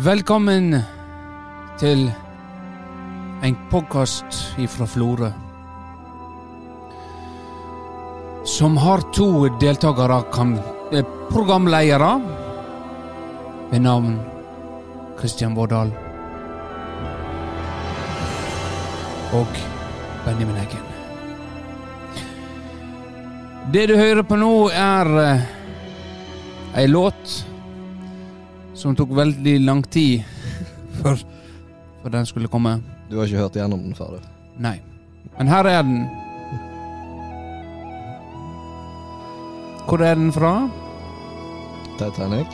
Velkommen til en podkast ifra Florø. Som har to deltakere, eh, programledere, ved navn Kristian Vårdal og Benjamin Eggen. Det du hører på nå, er eh, ei låt som tok veldig lang tid før, før den skulle komme. Du har ikke hørt igjennom den før? Nei. Men her er den. Hvor er den fra? Titanic?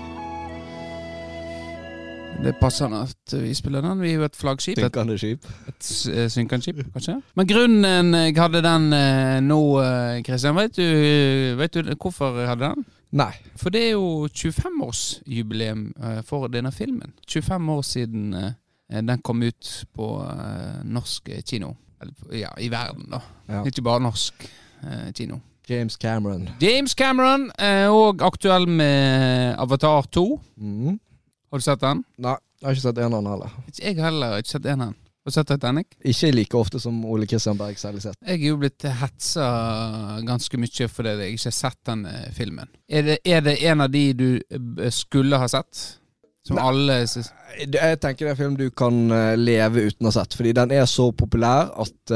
Det er passende at vi spiller den. Vi er jo et flaggskip. Synkende skip? et s- eh, synkende skip, kanskje. Men grunnen jeg hadde den eh, nå, eh, Kristian, vet du, vet du hvorfor jeg hadde den? Nei. For det er jo 25-årsjubileum eh, for denne filmen. 25 år siden eh, den kom ut på eh, norsk kino. Ja, i verden, da. Ja. Ikke bare norsk kino. James Cameron. James Cameron er òg aktuell med Avatar 2. Mm. Har du sett den? Nei, jeg har ikke sett en av den heller. Ikke Jeg heller har ikke sett en av den. Har du sett Titanic? Ikke like ofte som Ole Kristian Berg særlig sett. Jeg er jo blitt hetsa ganske mye fordi jeg ikke har sett den eh, filmen. Er det, er det en av de du eh, skulle ha sett? Som Nei. alle synes. Jeg tenker det er en film du kan eh, leve uten å ha sett, fordi den er så populær at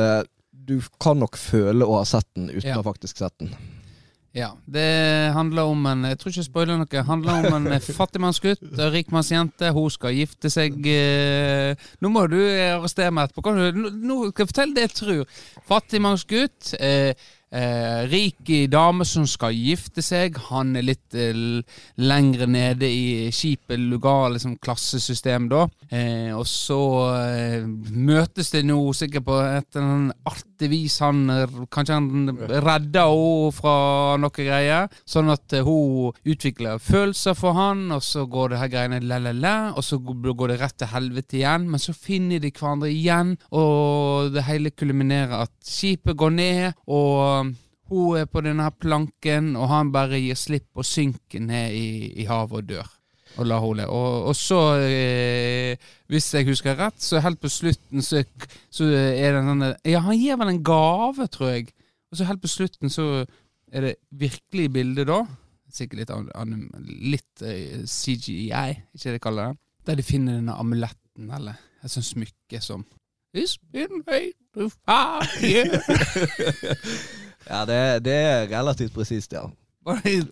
du kan nok føle å ha sett den uten Ja. å ha faktisk sett den. Ja. Det handler om en Jeg tror ikke jeg spoiler noe. Det handler om en eh, fattigmannsgutt og rikmannsjente. Hun skal gifte seg eh, Nå må du arrestere meg etterpå. Nå skal jeg fortelle det jeg tror. Fattigmannsgutt. Eh, eh, rik dame som skal gifte seg. Han er litt eh, lengre nede i skipet, Lugar, liksom, klassesystem, da. Eh, og så eh, møtes det nå sikkert på et eller annet artig vis. Han, er- kanskje han redder henne fra noe greier. Sånn at eh, hun utvikler følelser for han, og så går det her greiene la-la-la, og så går det rett til helvete igjen. Men så finner de hverandre igjen, og det hele kulminerer at skipet går ned, og hun er på denne planken, og han bare gir slipp og synker ned i, i havet og dør. Og la hun le. Og, og så, eh, hvis jeg husker rett, så helt på slutten så, så er det en sånn Ja, han gir vel en gave, tror jeg. Og så helt på slutten så er det virkelig bilde, da. Sikkert litt, anim- litt eh, CGI, ikke det de kaller det. Der de finner denne amuletten, eller et sånt smykke som It's been made to years. Ja, det, det er relativt presist, ja.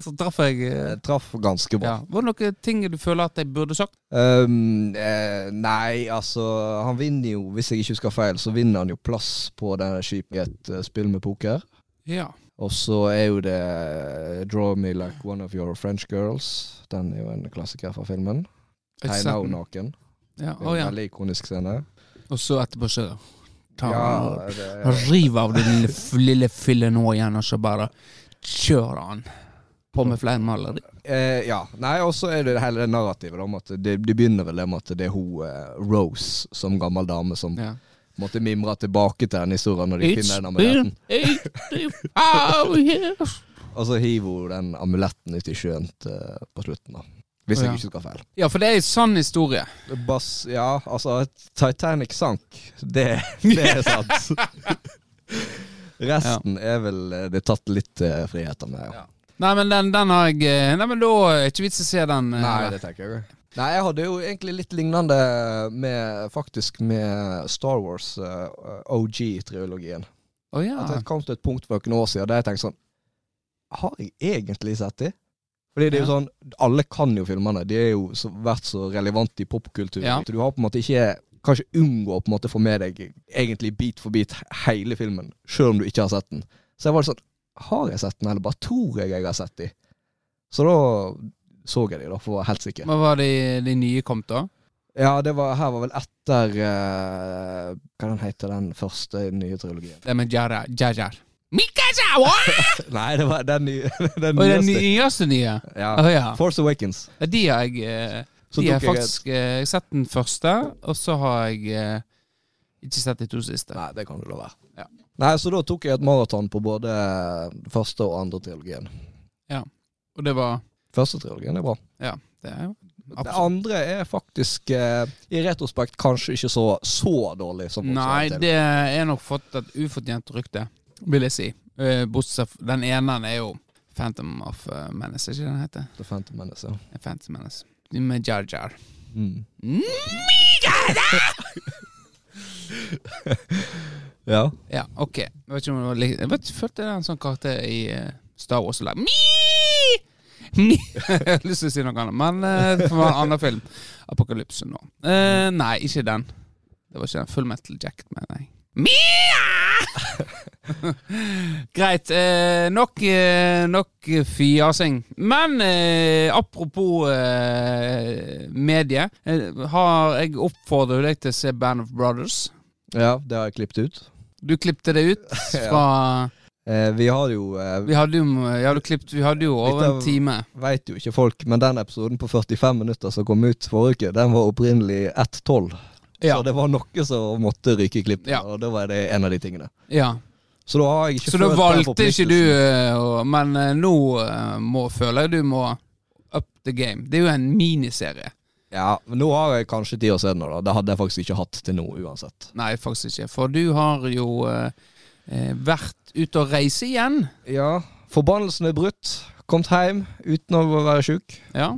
Så traff jeg eh, Jeg traff ganske bra. ja. Var det noen ting du føler at jeg burde sagt? Um, eh, nei, altså Han vinner jo, hvis jeg ikke husker feil, så vinner han jo plass på denne skipet i et eh, spill med poker. Ja. Og så er jo det eh, 'Draw Me Like One of Your French Girls'. Den er jo en klassiker fra filmen. Jeg Tegna sett naken. Ja. Oh, ja. En veldig ikonisk scene. Og så etterpå så tar Ja, det, river av den lille, lille fillen nå igjen, og så bare kjører han på med flere maleri. eh, ja. Nei, og så er det hele det narrativet om at det, det begynner vel med at det er hun eh, Rose som gammel dame som Ja. måtte mimre tilbake til den historien når de It's finner den amuletten. Og så hiver hun den amuletten ut i sjøen til, på slutten, da. Hvis jeg ja. ikke husker feil. Ja, for det er en sann historie. Bas, ja, altså Titanic sank. Det, det er sant. Resten er vel eh, det er tatt litt eh, friheter med. Ja. Nei, men den, den har jeg eh, Nei, men da er det ikke vits å se den. eh, Nei, det tenker jeg Nei, jeg hadde jo egentlig litt lignende med faktisk med Star Wars eh, OG-triologien. Å ja. At jeg kom til et punkt for noen år siden der jeg tenkte sånn Har jeg egentlig sett de? Fordi det er jo sånn Alle kan jo filmene. De er jo så, vært så relevante i popkultur. Ja. Du har på en måte ikke Kan ikke unngå å på en måte få med deg egentlig bit for bit hele filmen, sjøl om du ikke har sett den. Så jeg var sånn Har jeg sett den, eller bare tror jeg jeg har sett den? Så da så jeg de, da, for å være helt sikker. Hva var de, de nye kom da? Ja, det var, her var vel etter uh, Hva den heter den første nye trilogien? Det med Jar Jar. Jar. Mikasawa! Nei, det var den nye. Den Og den nyeste. nyeste nye? Ja. Oh, ja. Force Awakens. Ja, De har jeg eh, De har faktisk eh, Jeg har sett den første, og så har jeg eh, ikke sett de to siste. Nei, det kan du la være. Ja. Nei, Så da tok jeg et maraton på både første og andre trilogien. Ja, Og det var Første trilogien er bra. Ja, det er jo Det andre er faktisk, eh, i retrospekt, kanskje ikke så, så dårlig som Nei, det er nok fått et ufortjent rykte, vil jeg si. Eh, Bortsett fra Den ene er jo Phantom of eh, Menace, ikke den heter? The Phantom Menace, ja. Phantom Menace. Med Jar Jar. Mm. Mm. Ja. Ja, ok. Jeg vet ikke om det var litt Jeg vet, følte det er en sånn karakter i eh, Star Wars som like! Jeg har lyst til å si noe annet, men eh, det være en annen film. Apokalypse nå. Uh, nei, ikke den. Det var ikke den Full Metal Jacket, mener jeg. Mia! Greit. Eh, nok, eh, nok fjasing. Men eh, apropos eh, medie. Eh, har jeg oppfordret deg til å se Band of Brothers? ja, det har jeg klippet ut. Du klippte det ut fra Eh, vi har jo eh, Vi hadde jo, ja, klippet, vi hadde jo over en time. Veit jo ikke folk, men den episoden på 45 minutter som kom ut forrige uke, den var opprinnelig 1.12. Ja. Så det var noe som måtte ryke i klippet, Ja. og det var det en av de tingene. ja. Så da ikke Så da valgte ikke du eh, Men eh, nå eh, må, føler jeg du må up the game. Det er jo en miniserie. Ja, men nå har jeg kanskje tid å se den da. Det hadde jeg faktisk ikke hatt til nå, uansett. Nei, faktisk ikke. For du har jo eh, vært ute og reise igjen. Ja, forbannelsen er brutt. Kommet hjem uten å være sjuk. Ja.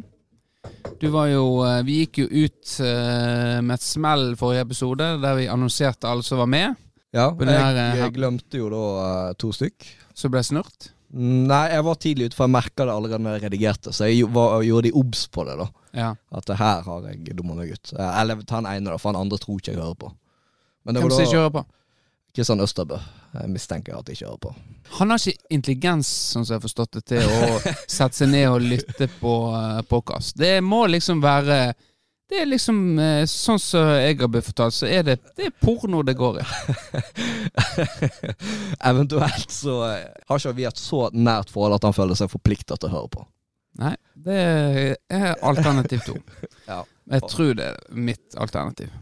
Du var jo eh, Vi gikk jo ut eh, med et smell forrige episode, der vi annonserte alle som var med. Ja, jeg, jeg glemte jo da eh, to stykk. Så ble snurt. Nei, jeg var tidlig ute, for jeg merka det allerede når jeg redigerte, så jeg var, gjorde de obs på det, da. Ja. At det her har jeg dumma meg ut. Eller ta den ene, da, for den andre tror ikke jeg hører på. Men det Hvem som ikke hører på? Kristian Østerbø. Jeg mistenker at jeg ikke hører på. Han har ikke intelligens, sånn som jeg har forstått det, til å sette seg ned og lytte på uh, podkast. Det må liksom være Det er liksom eh, Sånn som jeg har blitt fortalt, så er det, det er porno det går i. Eventuelt så eh, har ikke vi et så nært forhold at han føler seg forplikta til å høre på. Nei, det er alternativ to. Ja. Jeg tror det er mitt alternativ.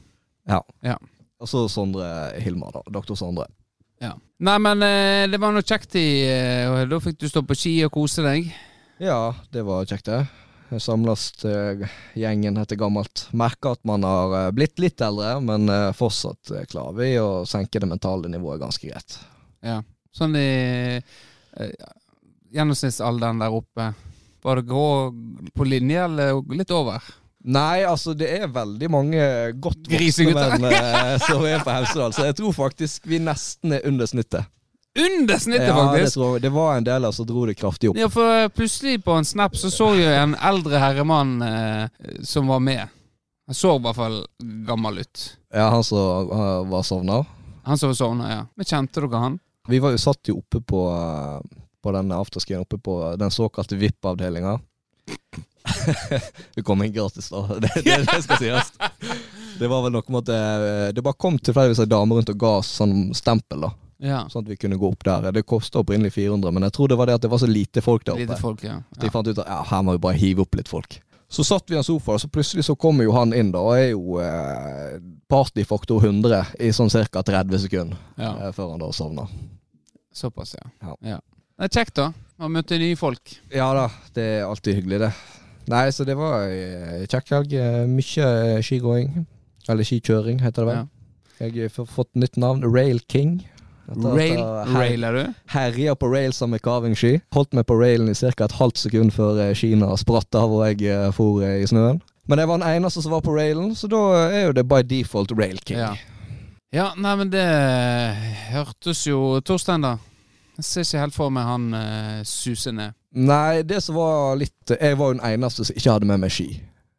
Og så Sondre Hilmar, da. Doktor Sondre. Ja. Nei, men eh, det var noe kjekt i eh, og Da fikk du stå på ski og kose deg. Ja, det var kjekt, det. Samles gjengen etter gammelt. Merker at man har eh, blitt litt eldre, men fortsatt klarer vi å senke det mentale nivået ganske greit. Ja. Sånn i gjennomsnittsalderen der oppe. Var det grå på linje, eller litt over? Nei, altså det er veldig mange godt voksne menn eh, som er på Hemsedal, så jeg tror faktisk vi nesten er under snittet. Under snittet, Ja, det, faktisk! tror jeg. det var en del av som dro det kraftig opp. Ja, for plutselig på en snap så så jeg en eldre herremann eh, som var med. Han så i hvert fall gammel ut. Ja, Han som uh, var sovna. Han som var sovna, ja. Men kjente dere han? Vi var jo satt jo oppe på, uh, på den afterskien, oppe på den såkalte VIP-avdelinga. Vi kom inn gratis, da. Det, det, det skal sies. Det var vel noe med at det, det bare kom tilfeldigvis ei dame rundt og ga oss sånn stempel, da. Ja. Sånn at vi kunne gå opp der. Det kosta opprinnelig 400, men jeg tror det var det at det var så lite folk der Lite folk, ja. ja. de fant ut at ja, her må vi bare hive opp litt folk. Så satt vi i en sofa, og så plutselig så kommer jo han inn, da, og er jo eh, partyfaktor 100 i sånn ca. 30 sekunder ja. eh, før han da sovner. Såpass, ja. Ja. ja. Det er kjekt, da. Å møte nye folk. Ja da, det er alltid hyggelig, det. Nei, så det var ei kjekk helg. Eh, Mye eh, skigåing. Eller skikjøring, heter det vel. Ja. Jeg har fått nytt navn. Rail King. Etter Rail, er her- railer du? Herja på railsa med kavingski. Holdt meg på railen i ca. et halvt sekund før Kina spratt av og jeg eh, for eh, i snøen. Men jeg var den eneste som var på railen, så da er jo det by default Rail King. Ja. ja, nei, men det hørtes jo Torstein, da. Jeg ser ikke helt for meg han uh, suser ned. Nei, det som var litt Jeg var jo den eneste som ikke hadde med meg ski.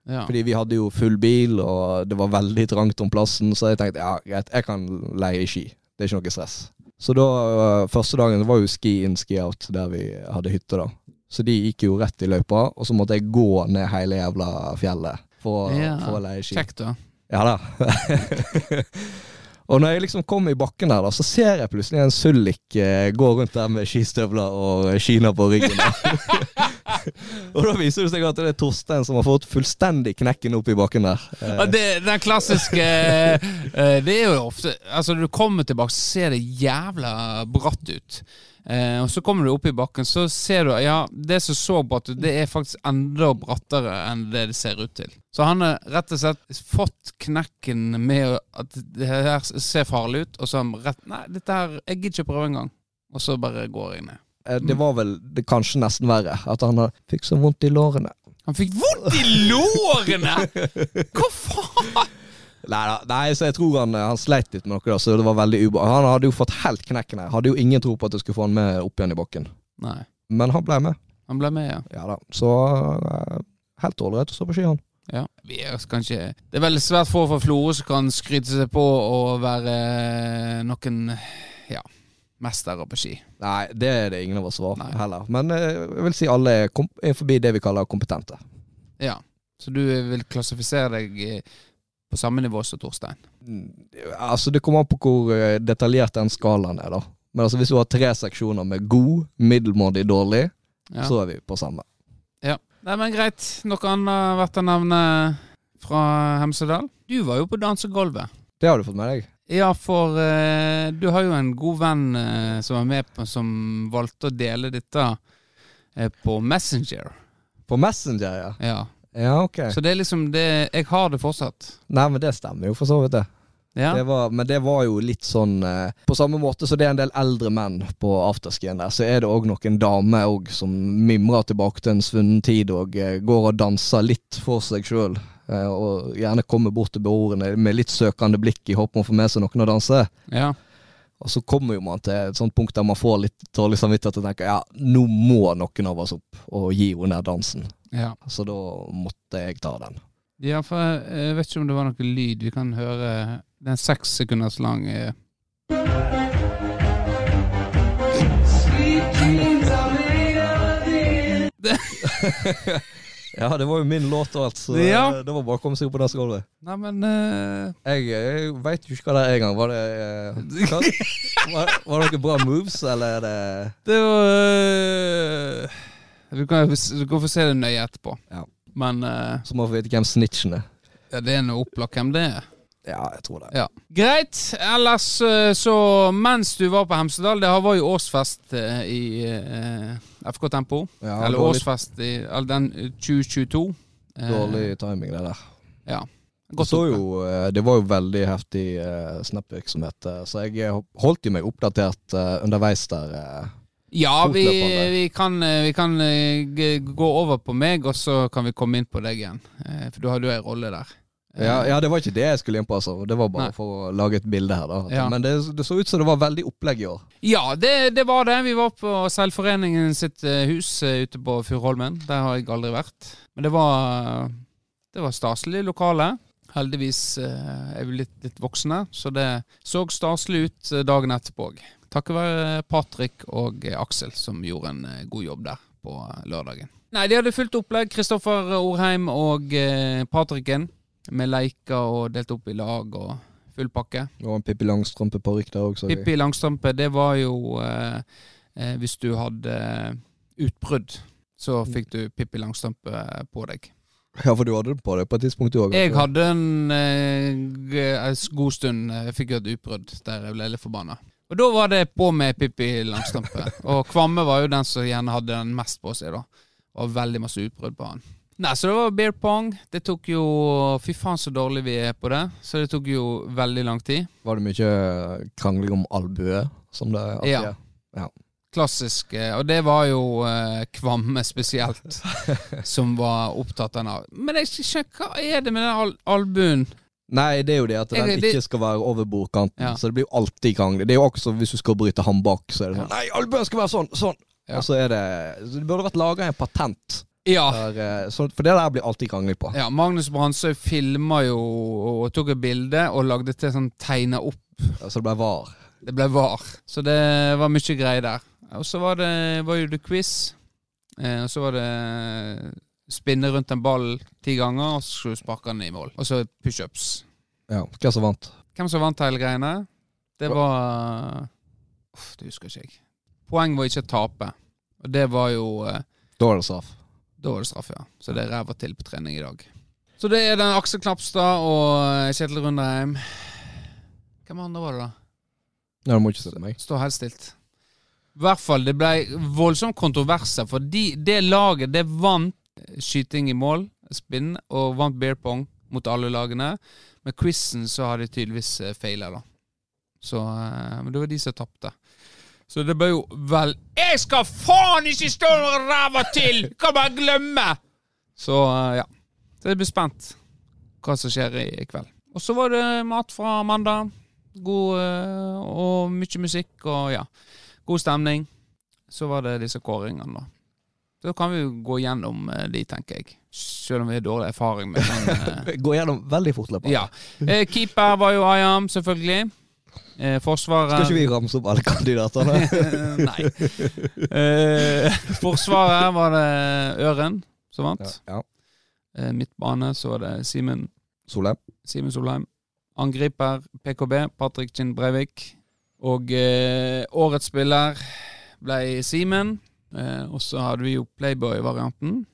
Ja. Fordi vi hadde jo full bil, og det var veldig trangt om plassen, så jeg tenkte ja, greit, jeg kan leie ski. Det er ikke noe stress. Så da, øh, første dagen var jo ski in, ski out, der vi hadde hytte, da. Så de gikk jo rett i løypa, og så måtte jeg gå ned hele jævla fjellet for, Ja, for å leie ski. Kjekt, da. Ja da. og når jeg liksom kommer i bakken der, da, så ser jeg plutselig en Sullik eh, gå rundt der med skistøvler og Kina på ryggen. Og da viser det seg at det er Torstein som har fått fullstendig knekken opp i bakken der. Eh, det, den klassiske eh, Det er jo ofte Altså, når du kommer tilbake, så ser det jævla bratt ut. Eh, og så kommer du opp i bakken, så ser du Ja, det som så bratt ut, det er faktisk enda brattere enn det det ser ut til. Så han har rett og slett fått knekken med at det her ser farlig ut, og så har han rett Nei, dette her Jeg gidder ikke prøve engang. Og så bare går jeg ned. eh, det var vel det kanskje nesten verre. At han fikk så vondt i lårene. Han fikk vondt i lårene! Hva faen? Neida, Nei, så jeg tror han, han sleit litt med noe, da, så det var veldig uba. Han hadde jo fått helt knekken her. Hadde jo ingen tro på at jeg skulle få han med opp igjen i bakken. Nei. Men han ble med. Han ble med, ja. Ja da. Så eh, helt ålreit å stå på ski, han. Ja, vi er kanskje Det er veldig svært få fra Florø som kan skryte seg på å være eh, noen ja, mestere på ski. Nei, det er det ingen av oss var heller. Men eh, jeg vil si alle er, forbi det vi kaller kompetente. Ja, Så du vil klassifisere deg eh, på samme nivå som Torstein? Mm, Altså, det kommer an på hvor eh, detaljert den skalaen er, da. Men altså, hvis du har tre seksjoner med god, middelmådig, dårlig, Ja. så er vi på samme. Nei, men greit. Noe annet verdt å nevne fra Hemsedal? Du var jo på dansegulvet. Det har du fått med deg. Ja, for uh, du har jo en god venn uh, som var med på Som valgte å dele dette uh, på Messenger. På Messenger, ja. Ja. Ja, ok. Så det er liksom det Jeg har det fortsatt. Nei, men det stemmer jo for så vidt, det. Ja. det var, men det var jo litt sånn eh, På samme måte så det er en del eldre menn på afterskien der, så er det òg noen damer òg som mimrer tilbake til en svunnen tid og eh, går og danser litt for seg sjøl. Eh, og gjerne kommer bort til beordrene med litt søkende blikk i håp om å få med seg noen å danse. ja. Og så kommer jo man til et sånt punkt der man får litt dårlig samvittighet og tenker ja, nå må noen av oss opp og gi henne ned dansen. ja. Så da måtte jeg ta den. Ja, for jeg vet ikke om det var noe lyd. Vi kan høre Den seks sekunders lang eh, Ja, det var jo min låt og alt, så Ja. eh, det var bare å komme seg opp på dansegulvet. Nei, men eh, Jeg, jeg veit jo ikke hva det er engang. Var det uh, var, var det noen bra moves, eller er det Det var uh... Du kan du kan få se det nøye etterpå. Ja. Men uh... Så må vi vite hvem snitchen er. ja, det er noe opplagt hvem det er. Ja, jeg tror det. Ja. Greit. Ellers eh, så Mens du var på Hemsedal, det var jo årsfest eh, i eh, FK Tempo. Ja, eller dårlig, årsfest i eller den eh, 2022. Eh, dårlig timing, det der. Ja. Godt så jo, det var jo veldig heftig eh, Snap-virksomhet, så jeg holdt jo meg oppdatert eh, underveis der. Ja, vi, vi kan, vi kan gå over på meg, og så kan vi komme inn på deg igjen. For du hadde jo ei rolle der. Eh, Ja, ja, det var ikke det jeg skulle inn på, altså. Det var bare Nei. for å lage et bilde her, da. Ja. Men det, det så ut som det var veldig opplegg i år. Ja, det, det var det. Vi var på Seilforeningen sitt eh, hus eh, ute på Furuholmen. Der har jeg aldri vært. Men det var, det var staselig lokale. Heldigvis er vi litt, litt voksne, så det så staselig ut dagen etterpå òg. Takket være Patrick og Aksel som gjorde en god jobb der på lørdagen. Nei, de hadde fullt opplegg. Kristoffer Orheim og Patricken med leker og delt opp i lag og full pakke. Og en Pippi Langstrømpe-parykk der òg. Pippi Langstrømpe, det var jo eh, eh, Hvis du hadde eh, utbrudd, så fikk du Pippi Langstrømpe på deg. Ja, for du hadde det på deg på et tidspunkt, du òg. Jeg hadde en, eh, god stund eh, Jeg fikk jo et utbrudd der jeg ble litt forbanna. Og da var det på med Pippi Langstrømpe. Og Kvamme var jo den som gjerne hadde den mest på seg, da. Og veldig masse utbrudd på han. Nei, Så det var beer pong. Det tok jo Fy faen så dårlig vi er på det. Så det tok jo veldig lang tid. Var det mye krangling om albue, som det alltid Ja. er? Klassisk. eh, Og det var jo eh, Kvamme spesielt som var opptatt av den. Men jeg skjønner, hva er det med den al albuen? Nei, det er jo det at den det- ikke skal være over bordkanten. Ja. Så det blir jo alltid krangling. Det er jo også hvis du skal bryte ham bak, så er det sånn Ja. Nei, albuen skal være sånn! Sånn! Ja. Og så er det så Det burde vært laga en patent. Ja. Der, eh, så, for det der blir alltid krangling på. ja Magnus Bransøy filma jo og tok et bilde og lagde til sånn tegna opp. Så det ble var. Det ble var. Så det var mye greier der. Og så var det var det quiz. Eh, og så var det spinne rundt en ball ti ganger, og så sparke den i mål. Og så pushups. Ja, Hvem som vant? Hvem som vant hele greiene? Det var Uff, det husker ikke jeg. Poeng var ikke å tape. Og det var jo eh, Da var det straff. Da var det straffe, ja. Så det er ræva til på trening i dag. Så det er den Aksel Knapstad og eh, Kjetil Rundheim. Hvem andre var det, da? Nei, du må ikke se til meg. Stå helt stilt. I hvert fall, det ble voldsomt kontroverser, for de, det laget det vant skyting i mål, spinn, og vant beer pong mot alle lagene. Med quizen så har de tydeligvis uh, feila, da. Så eh, Men det var de som tapte. Så det ble jo vel Jeg skal faen ikke stå med ræva til! Kan bare glemme! Så eh, ja. Så jeg blir spent hva som skjer i, kveld. Og så var det mat fra mandag. God eh, og mye musikk og ja. God stemning. Så var det disse kåringene, da. Så kan vi jo gå gjennom eh, de, tenker jeg. Selv om vi har dårlig erfaring med sånn Gå gjennom veldig fortløpende. Ja. Keeper var jo Ayam, selvfølgelig. Eh, forsvaret Skal ikke vi ramse opp alle kandidatene? Nei. Eh, forsvaret var det Øren som vant. ja. ja. Eh, midtbane så var det Simen Solheim. Simen Solheim. Angriper PKB, Patrick Kinn Breivik. Og eh, årets spiller ble Simen. Eh, og så hadde vi jo Playboy-varianten.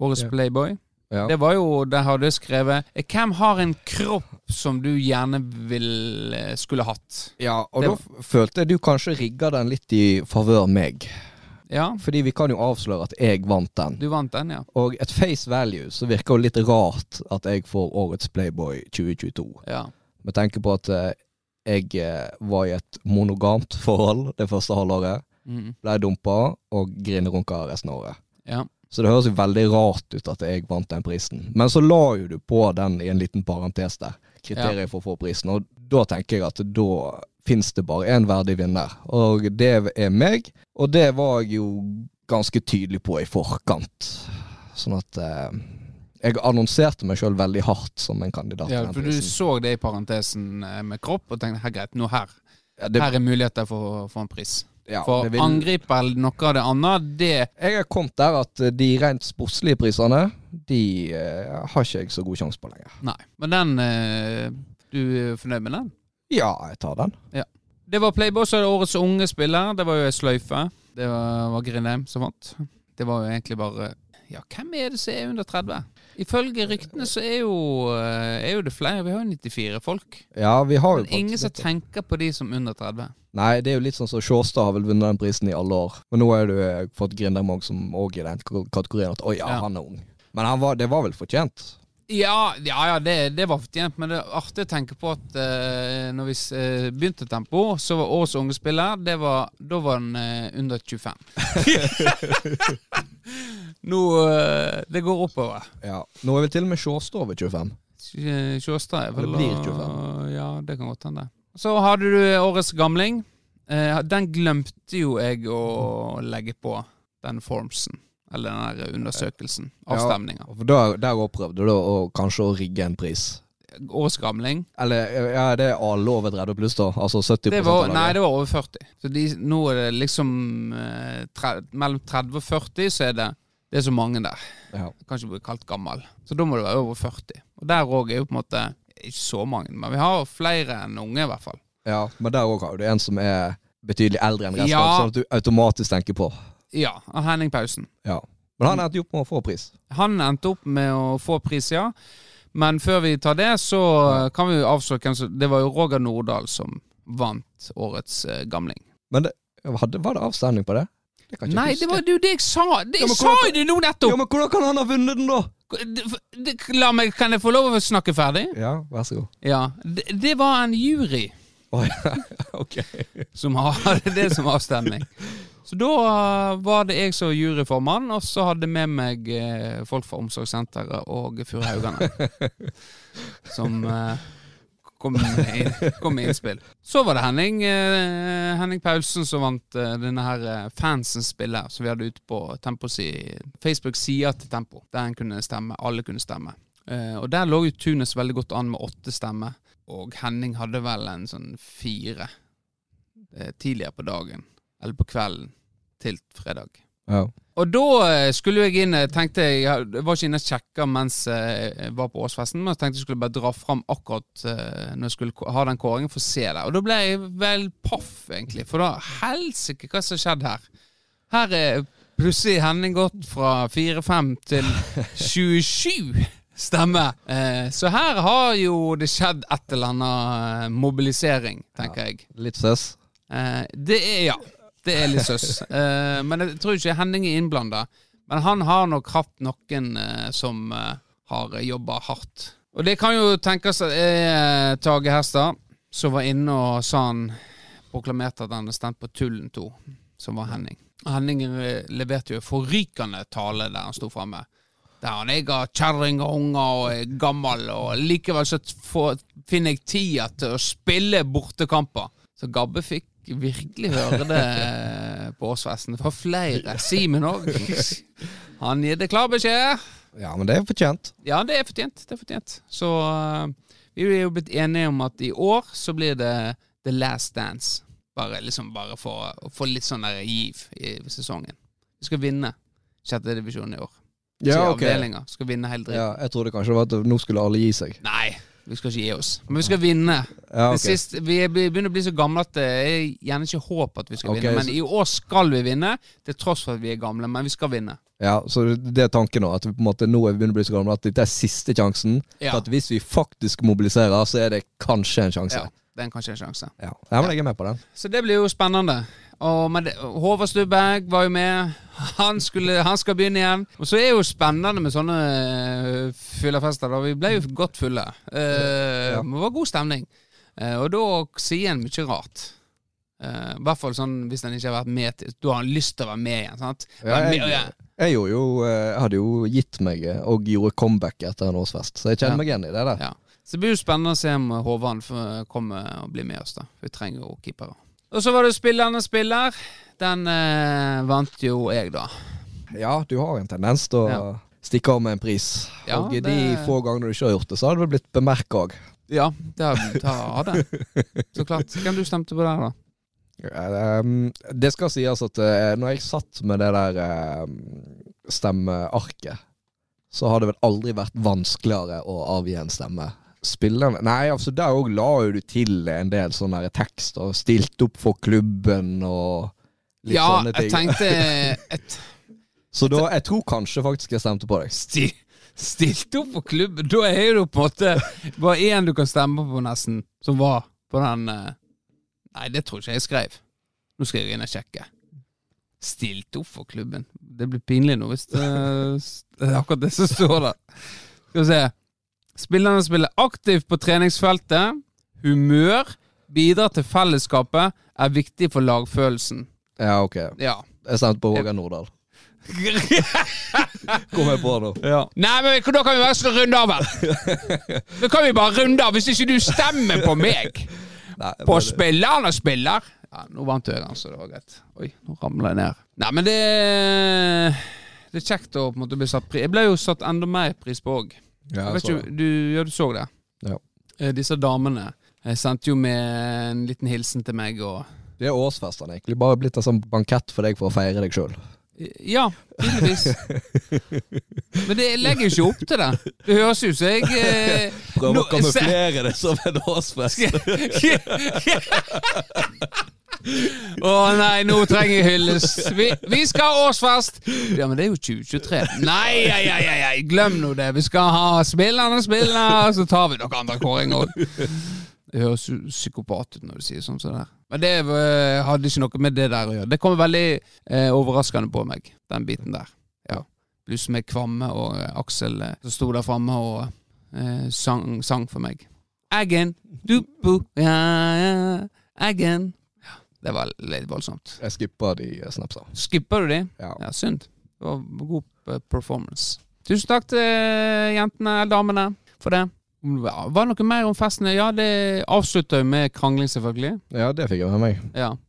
Årets Ja. Playboy. Ja. Det var jo, Der hadde jeg skrevet eh, Hvem har en kropp som du gjerne vil eh, skulle hatt? ja, og Det da følte jeg du kanskje rigga den litt i favør meg. Ja, Fordi vi kan jo avsløre at jeg vant den. du vant den, ja. Og et face value så virker det litt rart at jeg får årets Playboy 2022. ja. Med tanke på at eh, jeg var i et monogamt forhold det første halvåret. Mm. Ble dumpa og grinerunka resten av året. ja. Så det høres jo veldig rart ut at jeg vant den prisen. Men så la jo du på den i en liten parentes der. Kriteriet for å få prisen. Og da tenker jeg at da fins det bare én verdig vinner. Og det er meg. Og det var jeg jo ganske tydelig på i forkant. Sånn at eh, jeg annonserte meg sjøl veldig hardt som en kandidat. ja for du så det i parentesen eh, med kropp, og tenkte her greit, nå her. Ja, det, Her er muligheter for å få en pris. Ja, For vil- angriper eller noe av det andre, det Jeg har kommet der at eh, de rent sportslige prisene, de uh, har ikke jeg så god sjanse på lenger. Nei. Men den uh, Du er fornøyd med den? Ja, jeg tar den. Det var er det årets unge spiller. Det var jo ei sløyfe. Det var, var Grindheim som vant. Det var jo egentlig bare Ja, hvem er det som er under 30? Ifølge ryktene så er jo, eh, er jo det flere. Vi har jo 94 folk. Ja, vi har jo Men ingen som tenker på de som under 30. Nei, det er jo litt sånn som Sjåstad har vel vunnet den prisen i alle år. Men nå har du eh, fått Grindermog som òg i den kategorien at å ja, Ja. han er ung. Men han var, det var vel fortjent? Ja, ja, ja det, det var fortjent, men det er artig å tenke på at uh, når vi uh, begynte Tempo, så var årets unge spiller det var, Da var han uh, under 25. Nå eh, Det går oppover. Ja. Nå er vel til og med Sjåstad over 25. Sj- Sjåstad er vel Det blir 25. Ja, det kan godt hende. Så hadde du årets gamling. Eh, den glemte jo jeg å legge på, den formsen. Eller den der undersøkelsen. Ja. Avstemninga. For der, der opprøvde du kanskje å rigge en pris. Årets gamling. Eller ja, det er alle over 30 pluss, da. Altså 70 Det var, nei, det var over 40. Så de, nå er det liksom eh, tre, Mellom 30 og 40 så er det Det er så mange der. Ja. Kanskje ikke bli kalt gammel. Så da må det være over 40. Og der òg er jo på en måte Ikke så mange, men vi har flere enn unge, i hvert fall. ja, men der òg har du en som er betydelig eldre enn resten, Ja. sånn at du automatisk tenker på. Ja, av Henning Pausen. Ja. Men han endte opp med å få pris. Han endte opp med å få pris, ja. Men før vi tar det, så kan vi avsløre hvem som Det var jo Roger Nordahl som vant årets eh, gamling. Men det, var det avstemning på det? Det kan jeg ikke Nei, huske. det var jo det jeg sa! Det, Ja, men jeg sa hvordan- jo det nå nettopp! Ja, men hvordan kan han ha vunnet den, da? Det- det- La meg, Kan jeg få lov å snakke ferdig? Ja, vær så god. Ja. Det, det var en jury Å ja, ok. som hadde det som avstemning. Så da uh, var det jeg som juryformann, og så hadde med meg eh, folk fra Omsorgssenteret og Furuhaugane. som eh, kom, med, kom med innspill. Så var det Henning eh, Henning Paulsen som vant eh, denne her eh, fansens spiller, som vi hadde ute på Tempo si, Facebook-sida til Tempo, der en kunne stemme. Alle kunne stemme. Eh, og der lå jo Tunes veldig godt an med åtte stemmer. Og Henning hadde vel en sånn fire eh, tidligere på dagen, eller på kvelden, til fredag. Ja. Og da eh, skulle jeg inn tenkte jeg, jeg var ikke inne og sjekka mens eh, jeg var på årsfesten, men jeg tenkte jeg skulle bare dra fram akkurat eh, når jeg skulle ha den kåringen for å se det. Og da ble jeg vel paff, egentlig. For da helsike hva som skjedde her. Her er plutselig Henning gått fra 4-5 til 27 stemmer. Eh, så her har jo det skjedd et eller annet mobilisering, tenker jeg. Litt søs. Eh, det er ja. Det er litt søs. Uh, men jeg tror ikke Henning er innblanda. Men han har nok hatt noen uh, som uh, har jobba hardt. Og det kan jo tenkes at er Tage Herstad som var inne og sa han proklamerte at han hadde stemt på Tullen 2, som var Henning. Henning eh, leverte jo en forrykende tale der han sto framme. Der han jeg har kjerring og unger og er gammel, og likevel så får, finner jeg tida til å spille bortekamper. Så Gabbe fikk virkelig høre det eh, på årsfesten var flere. Simen òg. Han gir det klar beskjed. Ja, men det er fortjent. Ja, det er fortjent. Det er fortjent. Så uh, vi er jo blitt enige om at i år så blir det The Last Dance. Bare liksom bare for å få litt sånn der giv i sesongen. Vi skal vinne sjette divisjon i år. Ja, ok. skal vinne hele dritten. Ja, jeg trodde kanskje det var at nå skulle alle gi seg. Nei, vi skal ikke gi oss. Men vi skal vinne. Ja, Det ok. siste, vi er- begynner å bli så gamle at det er gjerne ikke håp at vi skal okay, vinne. Men i år skal vi vinne, til tross for at vi er gamle. Men vi skal vinne. Ja, så det er tanken nå. At vi på en måte nå er vi begynner å bli så gamle at dette er siste sjansen. Ja. For at hvis vi faktisk mobiliserer, så er det kanskje en sjanse. Ja, det er kanskje en sjanse. Ja, jeg må jeg er med på den. Så det blir jo spennende. Og Håvard Stubberg var jo med. Han, skulle, han skal begynne igjen. Og så er det jo spennende med sånne uh, fyllefester. da. Vi ble jo godt fulle. Uh, Ja. Det var god stemning. Uh, og da sier en mye rart. Eh, I hvert fall sånn hvis en ikke har vært med til Da har en lyst til å være med igjen. sant? Ja, jeg, ja. jeg, jo, eh, jeg hadde jo gitt meg eh, og gjorde comeback etter en årsfest, så jeg kjenner Ja. meg igjen i det der. Så det blir jo spennende å se om Håvard kommer og blir med oss. da Vi trenger jo keepere. Og så var det spillende spiller. Den eh, vant jo jeg, da. Ja, du har en tendens til å Ja. stikke av med en pris. Ja, og i de det- få gangene du ikke har gjort det, så har det vel blitt bemerka òg. Ja, det har det. Så klart. Hvem du stemte på der, da? Um, det skal sies at eh, når jeg satt med det der eh, stemmearket, så har det vel aldri vært vanskeligere å avgi en stemme. Spillerne Nei, altså der òg la jo du til en del sånne tekster. tekst, stilt opp for klubben og litt ja, sånne jeg tenkte et, Så da, jeg tror kanskje faktisk jeg stemte på deg. sti, Stilt opp for klubben. Da er det jo på en måte bare én du kan stemme på, nesten, som var på den eh, Nei, det tror ikke jeg skrev. Nå skal jeg inn og sjekke. Stilt opp for klubben. Det blir pinlig nå hvis det, det er akkurat det som står der. Skal vi se. Spillerne spiller aktivt på treningsfeltet. Humør. Bidrar til fellesskapet. Er viktig for lagfølelsen. Ja, ok. Ja. Jeg stemte på Roger Nordahl. Kom jeg på nå. Nei, men da kan vi bare runde av her. Da kan vi bare runde av hvis ikke du stemmer på meg. Nei, På spilleren og spiller. Ja, nå vant jeg den, så det var greit. Oi, nå ramla jeg ned. Nei, men det Det er kjekt å på en måte bli satt pris Jeg ble jo satt enda mer pris på òg. Ja, Jeg vet ikke, du, ja, du så det? Ja. Eh, Disse damene jeg sendte jo med en liten hilsen til meg og Det er årsfestene egentlig. Bare blitt en sånn bankett for deg for å feire deg sjøl. Ja, tydeligvis. Men det legger jo ikke opp til det. Det høres ut som jeg eh, Prøv å kamuflere det som en årsfest. Å nei, nå trenger jeg hylles. Vi, vi skal ha årsfest! Ja, men det er jo 2023. Nei, ei, ei, ei, ei glem nå det. Vi skal ha spillerne spiller, så tar vi noen andre kåringer òg. Det høres jo psykopat ut når du sier sånn som det der. Men det eh, hadde ikke noe med det der å gjøre. Det kom veldig eh, overraskende på meg, den biten der. Ja. Pluss med Kvamme og eh, Aksel eh, som sto der framme og eh, sang, sang for meg. Eggen, dupo, ja, ja, eggen. Det var litt voldsomt. Jeg skippa de snapsa. Skippa du de? Ja. Ja, synd. Det var god eh, performance. Tusen takk til eh, jentene, eller damene, for det. Var det noe mer om festen? Ja, det avslutta jo med krangling, selvfølgelig. ja, det fikk jeg med meg. Ja.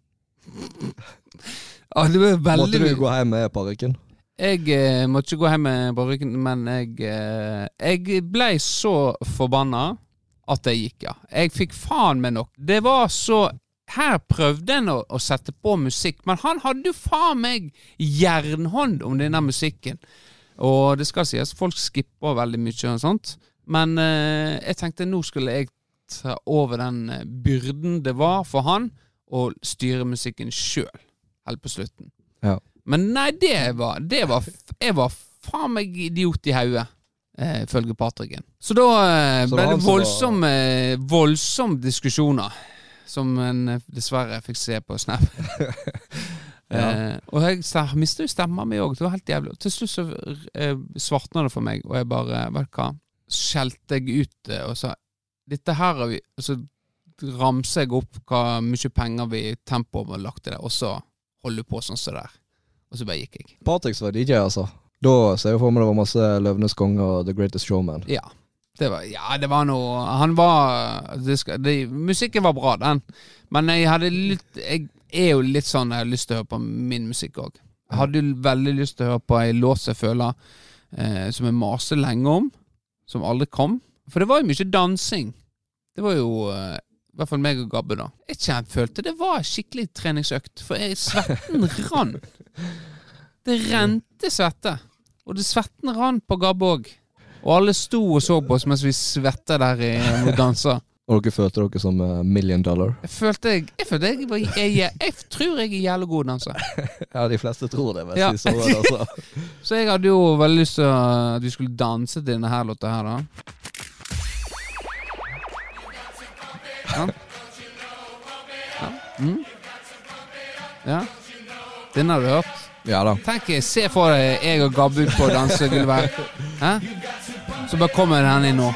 Var veldig Måtte du gå hjem med parykken? Jeg eh, måtte ikke gå hjem med parykken, men jeg, eh, jeg ble så forbanna at jeg gikk, ja. Jeg fikk faen meg nok. Det var så Her prøvde en å, å sette på musikk, men han hadde jo faen meg jernhånd om denne musikken. Og det skal sies, folk skipper veldig mye og sånt, men eh, jeg tenkte nå skulle jeg ta over den eh, byrden det var for han å styre musikken sjøl, helt på slutten. Ja. Men nei, det var, det var Jeg var faen meg idiot i hodet, eh, ifølge Patricken. Så da eh, ble det voldsomme, voldsomme diskusjoner. Som en eh, dessverre fikk se på Snap. Ja. eh, og jeg mista jo stemma mi òg. Det var helt jævlig. Til slutt så eh, svartna det for meg, og jeg bare Vet du hva? Skjelte jeg ut eh, og sa Dette her har vi Og så ramser jeg opp hva mye penger vi tempoet har lagt i det, og så holder du på sånn som det der. Og så bare gikk jeg. Patricks var DJ, altså. Da ser jeg for meg det var masse Løvenes konge og The Greatest Showman. Ja. Det var, ja, det var noe Han var det skal, det, Musikken var bra, den. Men jeg hadde litt Jeg er jo litt sånn jeg har lyst til å høre på min musikk òg. Jeg hadde jo veldig lyst til å høre på ei låt jeg føler eh, Som jeg maser lenge om, som aldri kom. For det var jo mye dansing. Det var jo eh, i hvert fall meg og Gabbe, da. Jeg kjent, følte det var skikkelig treningsøkt, for jeg, svetten rant. Det rente svette. Og det svetten rant på Gabbe òg. Og alle sto og så på oss mens vi svetta der i og dansa. Og dere følte dere som eh, million dollar? Jeg følte jeg Jeg, følte jeg, jeg, jeg, jeg tror jeg er jævlig god danser. Ja, de fleste tror det. Ja. de så det, altså. Så jeg hadde jo veldig lyst til at vi skulle danse til denne her låta her, da. Ja. Ja. Mm. ja. Den har du hørt? Ja da. Tenk, Se for deg jeg og Gabbe ut på dansegulvet. Så bare kommer den inn nå.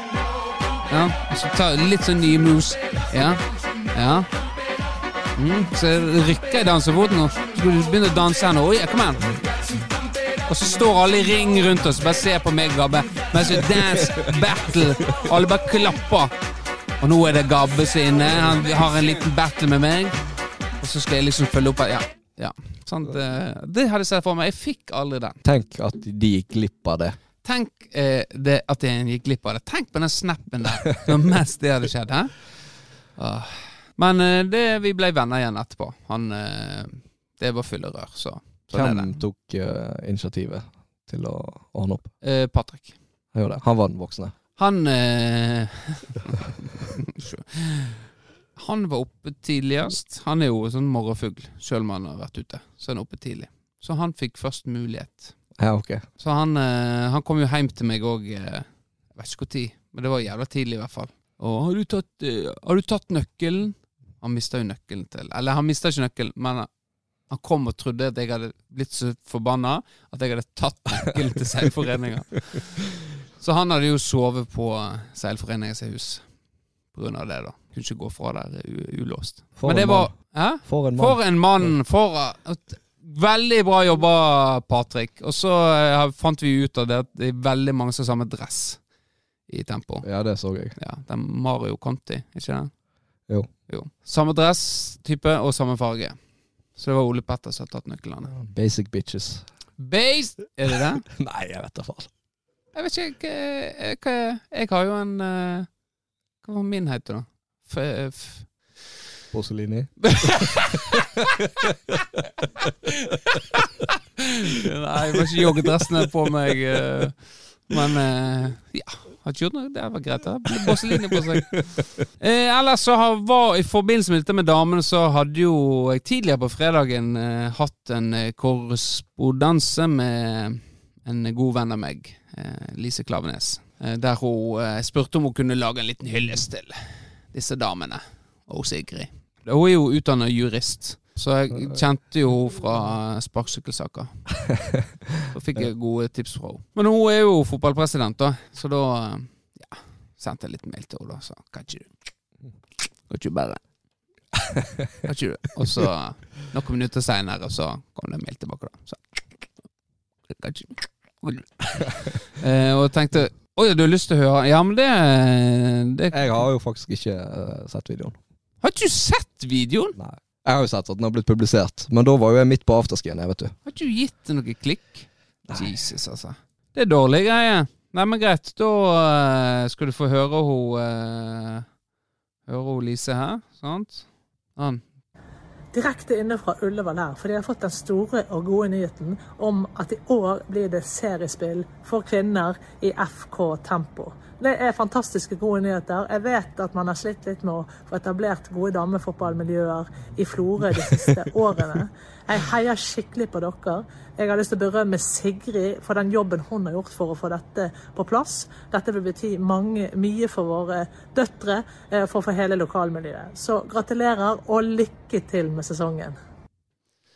Ja, så tar litt sånn nye moves. Ja. Ja. Mm, så rykker jeg dansefoten og Så skal du begynne å danse her nå. Oi, kom igjen. Og så står alle i ring rundt oss, bare ser på meg Gabbe. Mens vi dance battle. Alle bare klapper. Og nå er det Gabbe som er inne. Han har en liten battle med meg. Og så skal jeg liksom følge opp Ja. Ja. Sant? eh, Det hadde jeg sett for meg. Jeg fikk aldri den. Tenk at de gikk glipp av det. Tenk eh, det, at jeg gikk glipp av det. Tenk på den snappen der. Det var mest det hadde skjedd. Hæ? Men eh, det, vi ble venner igjen etterpå. Han eh, Det var fulle rør, så, så Hvem tok eh, initiativet til å ordne opp? Eh, Patrick. Han gjorde det. Han var den voksne. Han eh, Han var oppe tidligst. Han er jo sånn morgenfugl, sjøl om han har vært ute. Så han er oppe tidlig. Så han fikk først mulighet. Ja, ok. Så han, eh, han kom jo hjem til meg òg, eh, jeg vet ikke når, men det var jævla tidlig i hvert fall. Og har du tatt, eh, har du tatt nøkkelen? Han mista jo nøkkelen til Eller han mista ikke nøkkelen, men han kom og trodde at jeg hadde blitt så forbanna at jeg hadde tatt nøkkelen til seilforeninga. Så han hadde jo sovet på seilforeninga sitt hus på grunn av det, da. Kunne ikke gå fra der ulåst. Men det var. Hæ? For en mann. For en mann! For et, Veldig bra jobba, Patrick. Og så eh, fant vi ut av det at det er veldig mange som har samme dress i Tempo. Ja, det så jeg. Ja, det er Mario Conti, ikke det? Jo. Samme dresstype og samme farge. Så det var Ole Petter som hadde tatt nøklene. Basic bitches. Base! Er det det? Nei, jeg vet da faen. Jeg vet ikke hva, jeg, Jeg har jo en eh, Hva var min heter, da? F, f, Porselini. Nei, jeg var ikke joggedressene på meg. eh, Men eh, ja, har ikke gjort noe. Det var greit. Det ble på seg. Eh, ellers så har, var I forbindelse med dette med damene, så hadde jo jeg tidligere på fredagen eh, hatt en eh, korrespondanse med en god venn av meg, eh, Lise Klavenes. Eh, der hun eh, spurte om hun kunne lage en liten hyllest til disse damene og Sigrid. Hun er jo utdannet jurist. Så jeg kjente jo henne fra sparkesykkelsaker. Så fikk jeg gode tips fra henne. Men hun er jo fotballpresident, da. Så da ja, sendte jeg litt mail til henne. da Så kan ikke du Kan ikke du bare Kan ikke du Og så noen minutter seinere så kom det en mail tilbake, da. Så kan ikke du eh, Og tenkte Oi, du har lyst til å høre? Ja, men det, det Jeg har jo faktisk ikke uh, sett videoen. Har ikke du sett videoen? Nei. Jeg har jo sett at den har blitt publisert, men da var jo jeg midt på afterskien, vet du. Har ikke du gitt det noe klikk? Nei. Jesus, altså. Det er dårlig greie. Nei, men greit. Da uh, skal du få høre hun uh, Høre hun Lise her, sant? Sånn. Direkte inne fra Ullevål her, for de har fått den store og gode nyheten om at i år blir det seriespill for kvinner i FK Tempo. Det er fantastiske gode nyheter. Jeg vet at man har slitt litt med å få etablert gode damefotballmiljøer i Florø de siste årene. Jeg heier skikkelig på dere. Jeg har lyst til å berømme Sigrid for den jobben hun har gjort for å få dette på plass. Dette vil bety mange, mye for våre døtre, for for, for hele lokalmiljøet. Så gratulerer og lykke til med sesongen.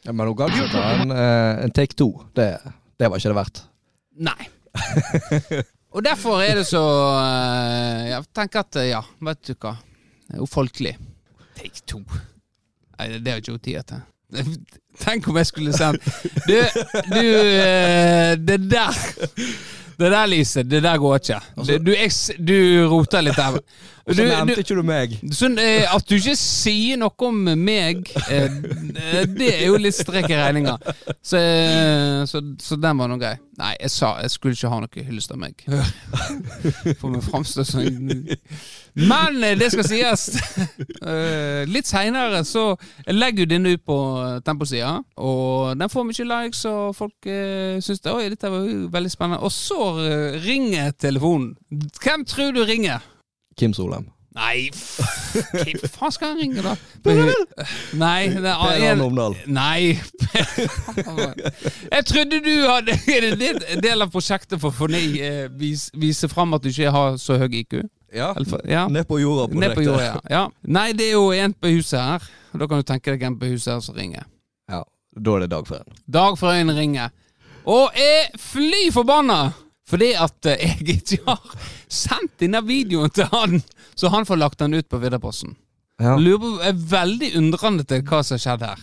Ja, men hun gadd ikke ta en, eh, en take two. Det, det var ikke det verdt. Nei. Og derfor er det så eh, Jeg tenker at eh, ja, vet du hva. Det er jo folkelig. Take two. Nei, det har ikke hun tid til. Tenk om jeg skulle sendt Du, du eh, Det der Det der, Lise, det der går ikke. Du, du, du roter litt der. Og så nevnte ikke du meg. Sånn, eh, at du ikke sier noe om meg, eh, det er jo litt strek i regninga. Så, så, så den var nå grei. Nei, jeg sa jeg skulle ikke ha noe hyllest av meg. For meg framstår som Men eh, det skal sies. Eh, litt seinere så legger jo denne ut på temposida, og den får mye likes, og folk uh, syns det, Oi, dette var jo veldig spennende. Og så eh, ringer telefonen. Hvem tror du ringer? Kim Solheim. Nei, hvem faen skal han ringe, da? Nei, det er Per en, Omdal. Nei Jeg trodde du hadde Er det en del av prosjektet for å eh, vise fram at du ikke har så høy IQ? Ja. Eller ja. Ned på jorda. Ned på jorda, ja. ja. Nei, det er jo en på huset her. Da kan du tenke deg en på huset her som ringer. Ja, Da er det Dagfrøyen. Dagfrøyen ringer. Og er fly forbanna fordi at eh, jeg ikke har sendt denne videoen til han, så han får lagt den ut på Vidderposten. Ja. Lurer på, er veldig undrende til hva som har skjedd her.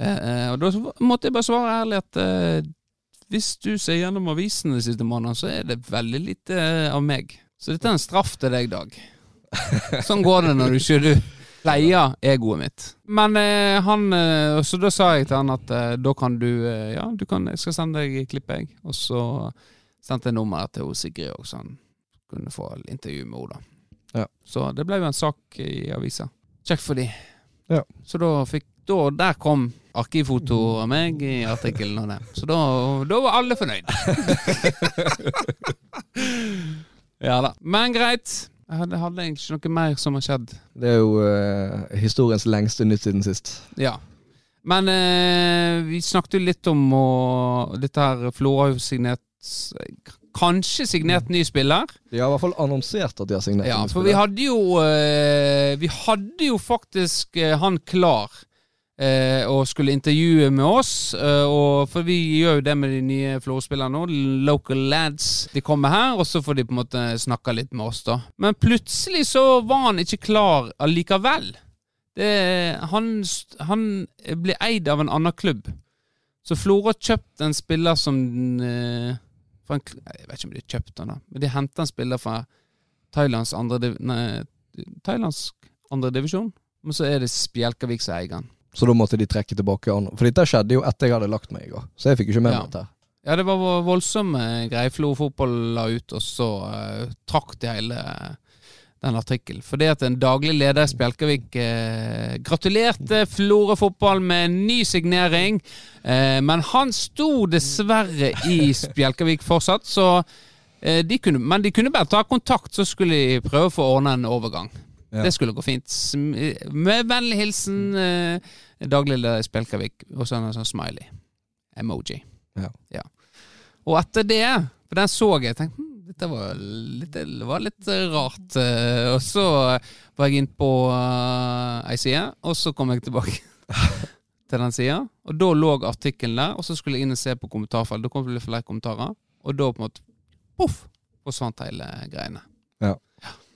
Eh, eh, og da måtte jeg bare svare ærlig at eh, hvis du ser gjennom avisene de siste månedene, så er det veldig lite eh, av meg. Så dette er en straff til deg, Dag. Sånn går det når du ikke du pleier egoet mitt. Men eh, han eh, Så da sa jeg til han at eh, da kan du eh, Ja, du kan, jeg skal sende deg klippet, jeg. Og så sendte jeg nummeret til Sigrid òg, så han kunne få intervju med henne. Ja. Så det ble jo en sak i avisa. Kjekt for de. Ja. Så da fikk da, Der kom arkivfoto av meg i artikkelen og det. Så da, da var alle fornøyd. ja da. Men greit. Jeg hadde, hadde egentlig ikke noe mer som har skjedd. Det er jo uh, historiens lengste nytt siden sist. Ja. Men uh, vi snakket jo litt om å, dette her Flora har jo signert Kanskje signert ny spiller. De har i hvert fall annonsert at de har signert. Ja, en for vi hadde jo eh, Vi hadde jo faktisk han klar eh, og skulle intervjue med oss. Eh, og For vi gjør jo det med de nye Florø-spillerne nå. Local lads. De kommer her, og så får de på en måte snakke litt med oss, da. Men plutselig så var han ikke klar allikevel. Det, han, han ble eid av en annen klubb. Så Florø kjøpte en spiller som eh, en, Jeg vet ikke om de kjøpte kjøpt han da, men de henta en spiller fra Thailands andre, nei, thailandsk andre divisjon. Men så er det Spjelkavik som eier han. Så da måtte de trekke tilbake. For dette skjedde jo etter jeg hadde lagt meg i går. Så jeg fikk jo ikke med meg dette. Ja, det var voldsomme greier Flo fotball la ut, og så uh, trakk de hele eh, den artikkelen. Fordi at en daglig leder i Spjelkavik eh, gratulerte Florø fotball med en ny signering. Eh, men han sto dessverre i Spjelkavik fortsatt, så eh, de kunne, Men de kunne bare ta kontakt, så skulle de prøve å få ordna en overgang. Ja. Det skulle gå fint. Med vennlig hilsen eh, daglig leder i Spjelkavik, og så en sånn smiley. Emoji. Ja. Og etter det, for den så jeg, tenkte hm, dette var litt, det var litt eh, rart. eh, Og så var jeg inn på uh, ei side, og så kom jeg tilbake til den sida. Og da lå artikkelen der, og så skulle jeg inn og se på kommentarfeltet. Da kom det flere kommentarer, og da på en måte poff, forsvant hele greiene.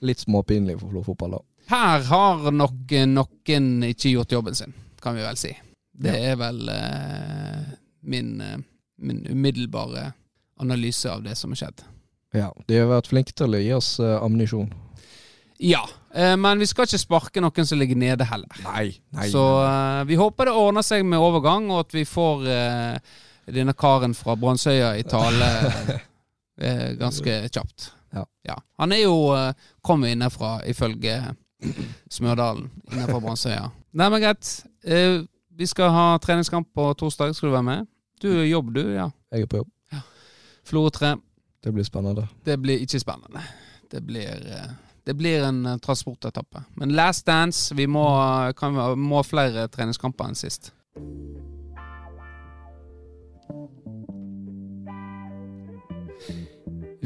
Litt småpinlig for Flo fotball, da. Her har nok eh, noen ikke gjort jobben sin, kan vi vel si. Det er vel eh, min, eh, min umiddelbare analyse av det som har skjedd. Ja, De har vært flinke til å gi oss uh, ammunisjon. Ja, eh, men vi skal ikke sparke noen som ligger nede heller. Nei, nei. Så eh, vi håper det ordner seg med overgang, og at vi får eh, denne karen fra Brannsøya i tale eh, ganske kjapt. Ja. Han er jo uh, kommet innenfra, ifølge Smørdalen, innenfor Bransøya. Nei, men greit. Uh, vi skal ha treningskamp på torsdag. Skal du være med? Du er jobb, du. Ja. Jeg er på jobb. Florø 3. Det blir spennende. Det blir ikke spennende. Det blir, uh, det blir en eh, transportetappe. Men last dance. Vi må, kan, må flere treningskamper enn sist.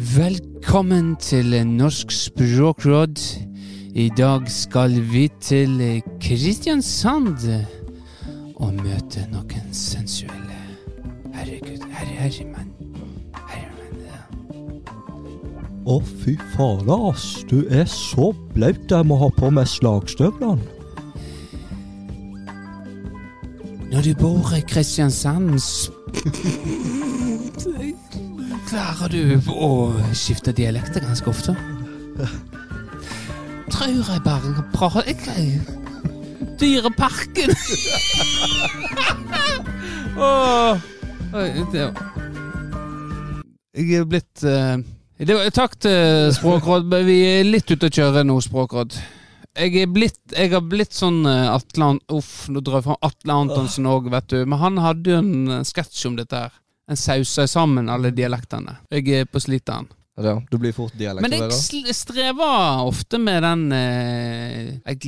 Velkommen til Norsk språkråd. I dag skal vi til Kristiansand og møte noen sensuelle Herregud, herre, herremann. Herremann, ja. Å, fy fader, ass. Du er så blaut jeg må ha på meg slagstøvlene. Når du bor i Kristiansand Klarer du å skifte dialekter ganske ofte? Tror jeg bare kan prate Dyreparken! Åh. Jeg er blitt uh, det var, Takk til Språkråd, men vi er litt ute å kjøre nå, Språkråd. Jeg er blitt, jeg har blitt sånn Atlan... Atle An- Uff, nå drar jeg fram Atle Antonsen òg, vet du. Men han hadde jo en eh, sketsj om dette her. En sauser sammen alle dialektene. Jeg er på sliteren. Ja, du blir fort Men jeg strever ofte med den eh, jeg,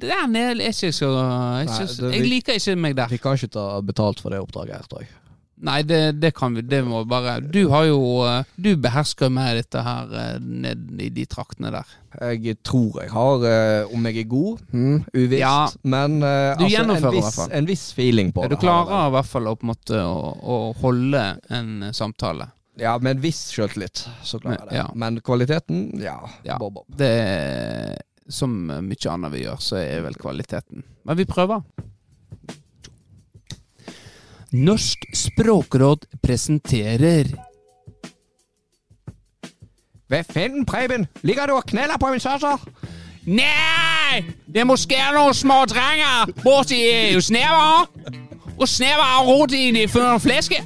Den er ikke så jeg, jeg liker ikke meg der. Vi kan ikke ta betalt for det oppdraget her, tror jeg. Nei, det, det kan vi. Det må bare Du har jo eh, Du behersker mer dette her eh, ned i de traktene der. Jeg tror jeg har, eh, om jeg er god, mm, uvisst, Ja. men Du altså, en, viss, en viss feeling på du det. Du klarer i hvert fall å, på måte, å, å holde en samtale. Ja, med en viss sjøltillit, så klarer jeg det. Ja. Men kvaliteten, ja, Ja. bob, bob. Det Som mye annet vi gjør, så er vel kvaliteten. Men vi prøver. Norsk språkråd presenterer Hva fanden, Preben? Ligger du og kneller på min søster? Nei! Det må skje noen små drenger borti snever. Og sneveret rot inn i før fleske.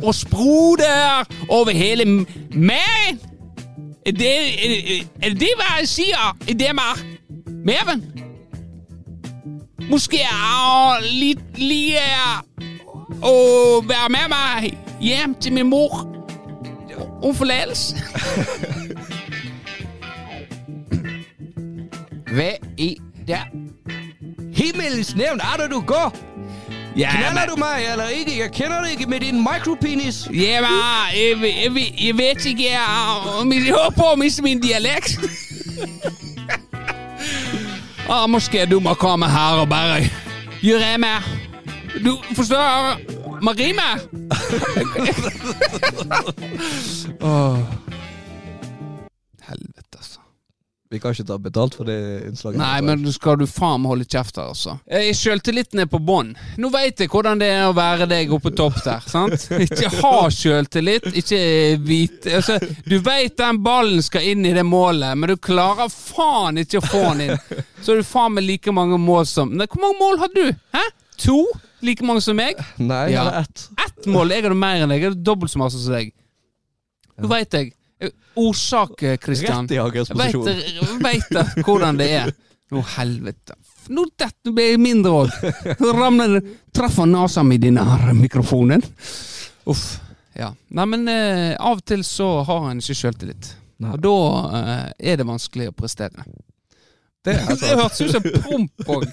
Og spruter over hele meg. magen. Er det, er, er det hva jeg sier i Danmark? Maven? Måske er litt lige å være med meg hjem til min mor om forlatelse. Hva i det himmelens navn er det du går? Ja, Knaller du meg eller ikke? Jeg kjenner deg ikke med din micropenis. Ja, men jeg, jeg, jeg, jeg vet ikke jeg, om jeg håper på å miste min dialekt. ah, måske du må komme her og bare gjøre meg Du forstår? Marime? oh. Helvete, altså. Vi kan ikke ta betalt for det innslaget. Nei, men du skal du faen meg holde kjeft her, altså. Sjøltilliten er på bånn. Nå veit jeg hvordan det er å være deg oppe på topp der. sant? Ikke ha sjøltillit, ikke vite altså, Du veit den ballen skal inn i det målet, men du klarer faen ikke å få den inn. Så er du faen meg like mange mål som Nei, Hvor mange mål har du? Hæ? To? Like mange som meg? Nei, jeg hadde ett. Ett mål! Jeg hadde mer enn deg. Jeg hadde dobbelt så masse som deg. Nå veit jeg. Orsak eh, Rett i angrepsposisjon. Veit hvordan det er. Nå helvete. Nå dette ble jeg mindre òg. Ramler Traff han nesa mi i denne her mikrofonen. Uff. Ja. Nei, men eh, av og til så har han ikke sjøltillit. Og da eh, er det vanskelig å prestere. Det er Det hørtes ut som promp òg.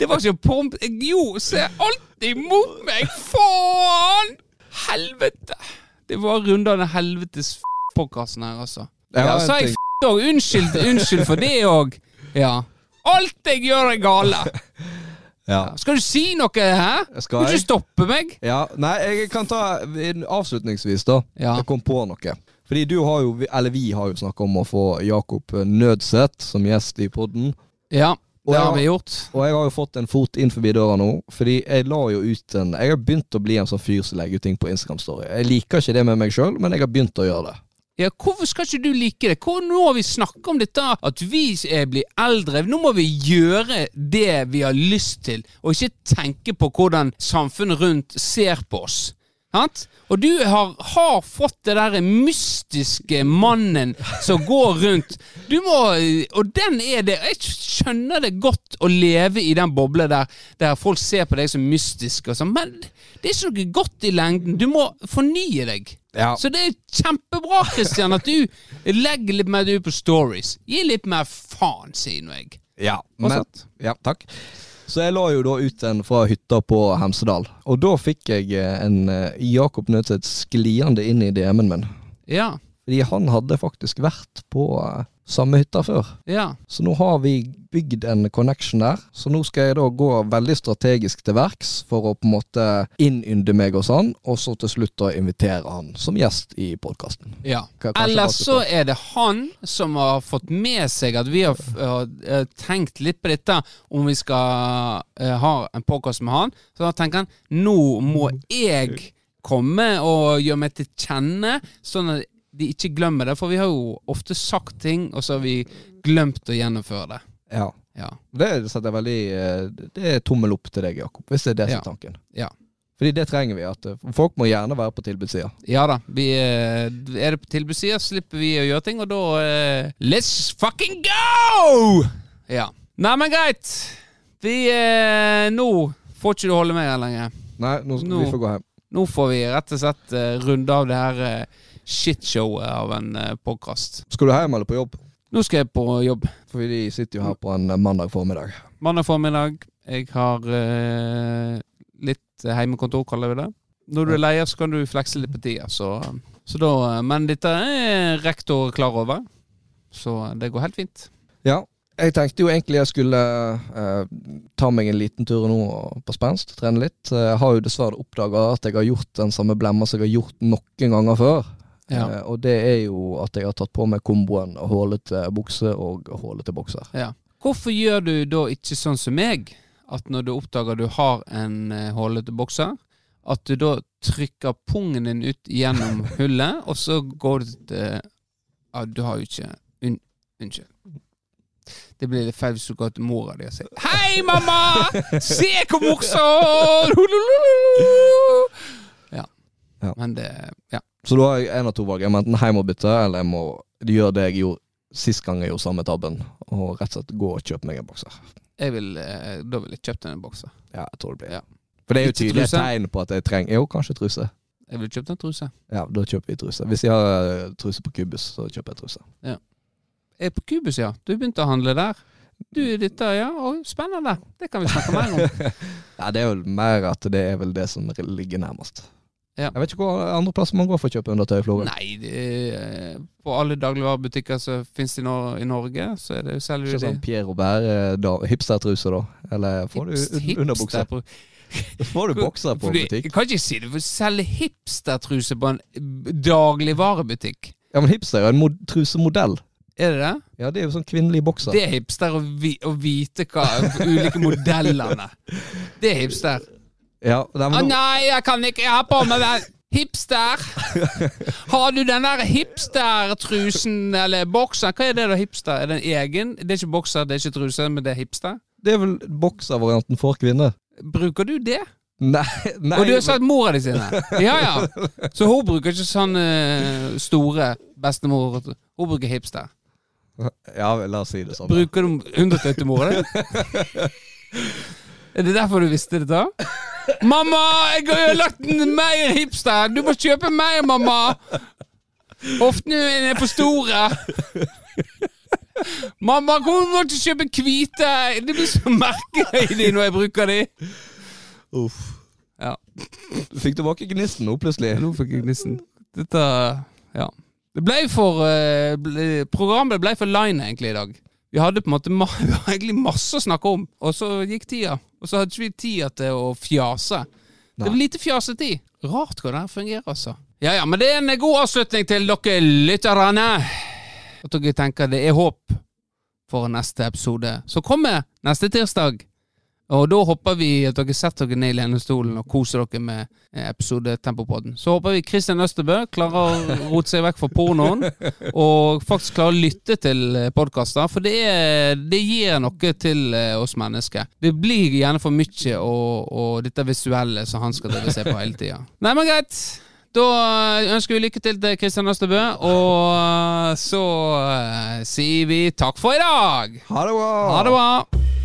Det var ikke promp. Jo, se alltid mot meg! Faen! Helvete! Det var rundende helvetes podkasten her, altså. Ja, sa jeg f*** òg. Unnskyld, unnskyld for det òg. Ja. Alt jeg gjør, er gale. Ja. Skal du si noe, hæ? Skal Skal du ikke stoppe meg? ja. Nei, jeg kan ta avslutningsvis, da. Ja. Jeg kom på noe. Fordi du har jo, eller vi har jo snakka om å få Jakob Nødseth som gjest i podden. Ja, det har vi gjort. Og jeg har jo fått en fot inn forbi døra nå, fordi jeg la jo ut en Jeg har begynt å bli en sånn fyr som legger ut ting på Instagram Story. Jeg liker ikke det med meg sjøl, men jeg har begynt å gjøre det. Ja, Hvorfor skal ikke du like det? Hvor, nå har vi snakka om dette, at vi blir eldre. Nå må vi gjøre det vi har lyst til, og ikke tenke på hvordan samfunnet rundt ser på oss. Sant? Og du har, har fått det der mystiske mannen som går rundt. Du må Og den er det Jeg skjønner det godt å leve i den bobla der, der folk ser på deg som mystisk og sånn, men det er ikke noe godt i lengden. Du må fornye deg. Ja. Så det er kjempebra, Christian, at du legger litt mer ut på stories. Gi litt mer faen, sier nå jeg. Ja, men, ja, takk. Så jeg la jo da ut en fra hytta på Hemsedal, og da fikk jeg eh, en eh, Jakob Nødseth skliende inn i DM-en min. Ja. Fordi han hadde faktisk vært på eh, samme hytta før. Ja. Så nå har vi bygd en connection der. Så nå skal jeg da gå veldig strategisk til verks for å på en måte innynde meg hos han, og så til slutt da invitere han som gjest i podkasten. Ja. Eller så er det han som har fått med seg at vi har uh, tenkt litt på dette, om vi skal uh, ha en podkast med han. Så da tenker han nå må jeg komme og gjøre meg til kjenne, sånn at de ikke glemmer det. For vi har jo ofte sagt ting, og så har vi glemt å gjennomføre det. Ja. Ja. Det setter jeg veldig eh, Det er tommel opp til deg, Jakob, hvis det er det som er tanken. Ja. Fordi det trenger vi. at eh, Folk må gjerne være på tilbudssida. Ja da. Vi, eh, er det på tilbudssida, slipper vi å gjøre ting, og da uh, Let's fucking go! Ja. Nei, men greit. Vi uh, Nå får ikke du holde med her lenger. Nei, nå skal Nå. vi få gå hjem. Nå får vi rett og slett uh, runde av det her shitshowet av en uh, podkast. Skal du hjem eller på jobb? Nå skal jeg på jobb. For vi sitter jo her på en eh, mandag formiddag. Mandag formiddag. Jeg har eh, litt heimekontor, kaller vi det. Når du er leder, så kan du flekse litt på tida. Så, så da, men dette er rektor klar over, så det går helt fint. Ja, jeg tenkte jo egentlig jeg skulle eh, ta meg en liten tur nå på spenst, trene litt. Eh, Jeg har jo dessverre oppdaga at jeg har gjort den samme blemma som jeg har gjort noen ganger før. Ja. Uh, og det er jo at jeg har tatt på meg komboen hålete bukse og hålete bokser. Ja. Hvorfor gjør du da ikke sånn som meg, at når du oppdager du har en eh, hålete bokser, at du da trykker pungen din ut gjennom hullet, og så går du til Ja, du har jo ikke un, Unnskyld. Det blir litt feil hvis du går til mora di og sier 'Hei, mamma! Se hvor morsom!' Ja. Ja. Men det Ja. Så da har jeg en av to valg. Jeg må enten hjem og bytte, eller jeg må gjøre det jeg gjorde sist gang jeg gjorde samme tabben, og rett og slett gå og kjøpe meg en bokser. Jeg vil, eh, da vil jeg kjøpt en bokser. Ja, jeg tror det blir. Ja. For det er jo Ikke tydelig et tegn på at jeg trenger Jo, kanskje truse. Jeg ville kjøpt en truse. Ja, da kjøper vi truse. Hvis jeg har eh, truse på kubus, så kjøper jeg truse. Er på Kubus, ja. Du begynte å handle der. Du, er dette, ja. Og spennende. Det kan vi snakke mer om. Ja, det er vel mer at det er vel det som ligger nærmest. Ja. Jeg vet ikke hvor andre plasser man går for å kjøpe undertøy i Florø. Nei, det er, på alle dagligvarebutikker som fins i, Nor i Norge, så er det jo selger du de. sånn Pierre Robert eh, hipstertruse, da? Eller får du un- underbukse? Får du bokser på Fordi, butikk? Jeg kan ikke si det, for selge hipstertruse på en dagligvarebutikk. Ja, men hipster er jo en mod trusemodell. Er det det? Ja, det er jo sånn kvinnelig bokser. Det er hipster å, vi å vite hva ulike modellene Det er hipster. Ja, Å no nei, jeg kan ikke Jeg har på meg den. Hipster! Har du den der hipstertrusen eller bokser? Hva er det da, hipster? Er det en egen? Det er ikke bokser, det er ikke truse, men det er hipster? det er vel bokservarianten for kvinner. Bruker du det? Nei, nei Og du har sagt mora di sine? Ja ja. Så hun bruker ikke sånn eh, store bestemor Hun bruker hipster. Ja, la oss si det sånn. Bruker du undertøy til mora di? Er det derfor du visste det da? Mamma, jeg har jo lagt en mer hipster! Du må kjøpe mer, mamma! Hoftene mine er for store. Mamma, hvorfor må du kjøpe hvite? Det blir så merkelig i de når jeg bruker de. Uff. Ja. Du fikk tilbake gnisten nå, plutselig. Nå fikk jeg gnisten. Dette Ja. Det ble for uh, ble, Programmet ble for line egentlig i dag. Vi hadde på en måte egentlig masse å snakke om, og så gikk tida. Og så hadde vi ikke tida til å fjase. Det var lite fjasetid. Rart hvordan det fungerer, altså. Ja ja, men det er en god avslutning til dere lytterne. At dere tenker det er håp for neste episode. som kommer neste tirsdag. Og da håper vi at dere setter dere ned i lenestolen og koser dere med eh, episode Tempopodden. Så håper vi Kristian Østerbø klarer å rote seg vekk fra pornoen, og faktisk klarer å lytte til podkaster, for det, er, det gir noe til eh, oss mennesker. Det blir gjerne for mye og, og dette visuelle som han skal drive se på hele tida. Nei, men greit. Da ønsker vi lykke til til Kristian Østerbø, og så sier vi takk for i dag. Ha det bra! Ha det bra.